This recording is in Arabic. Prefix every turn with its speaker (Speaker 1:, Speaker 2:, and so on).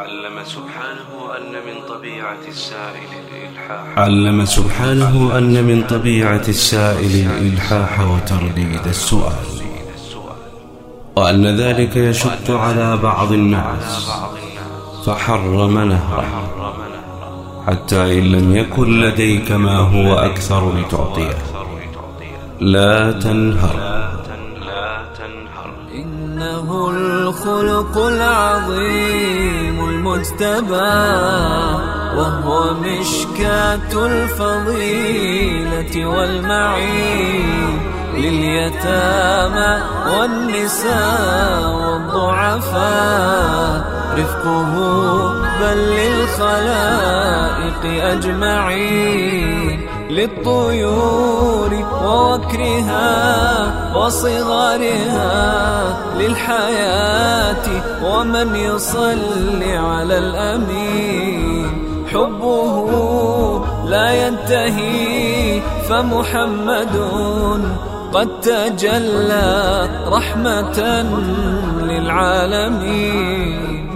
Speaker 1: علم سبحانه أن من طبيعة السائل الإلحاح.
Speaker 2: علم سبحانه أن من طبيعة السائل الإلحاح وترديد السؤال. وأن ذلك يشق على بعض الناس فحرم نهره. حتى إن لم يكن لديك ما هو أكثر لتعطيه. لا تنهر.
Speaker 3: إنه الخلق العظيم المجتبى وهو مشكاة الفضيلة والمعين لليتامى والنساء والضعفاء. رفقه بل للخلائق أجمعين للطيور ووكرها وصغارها للحياة ومن يصلي على الأمين. حبه لا ينتهي فمحمد قد تجلى رحمة للعالمين.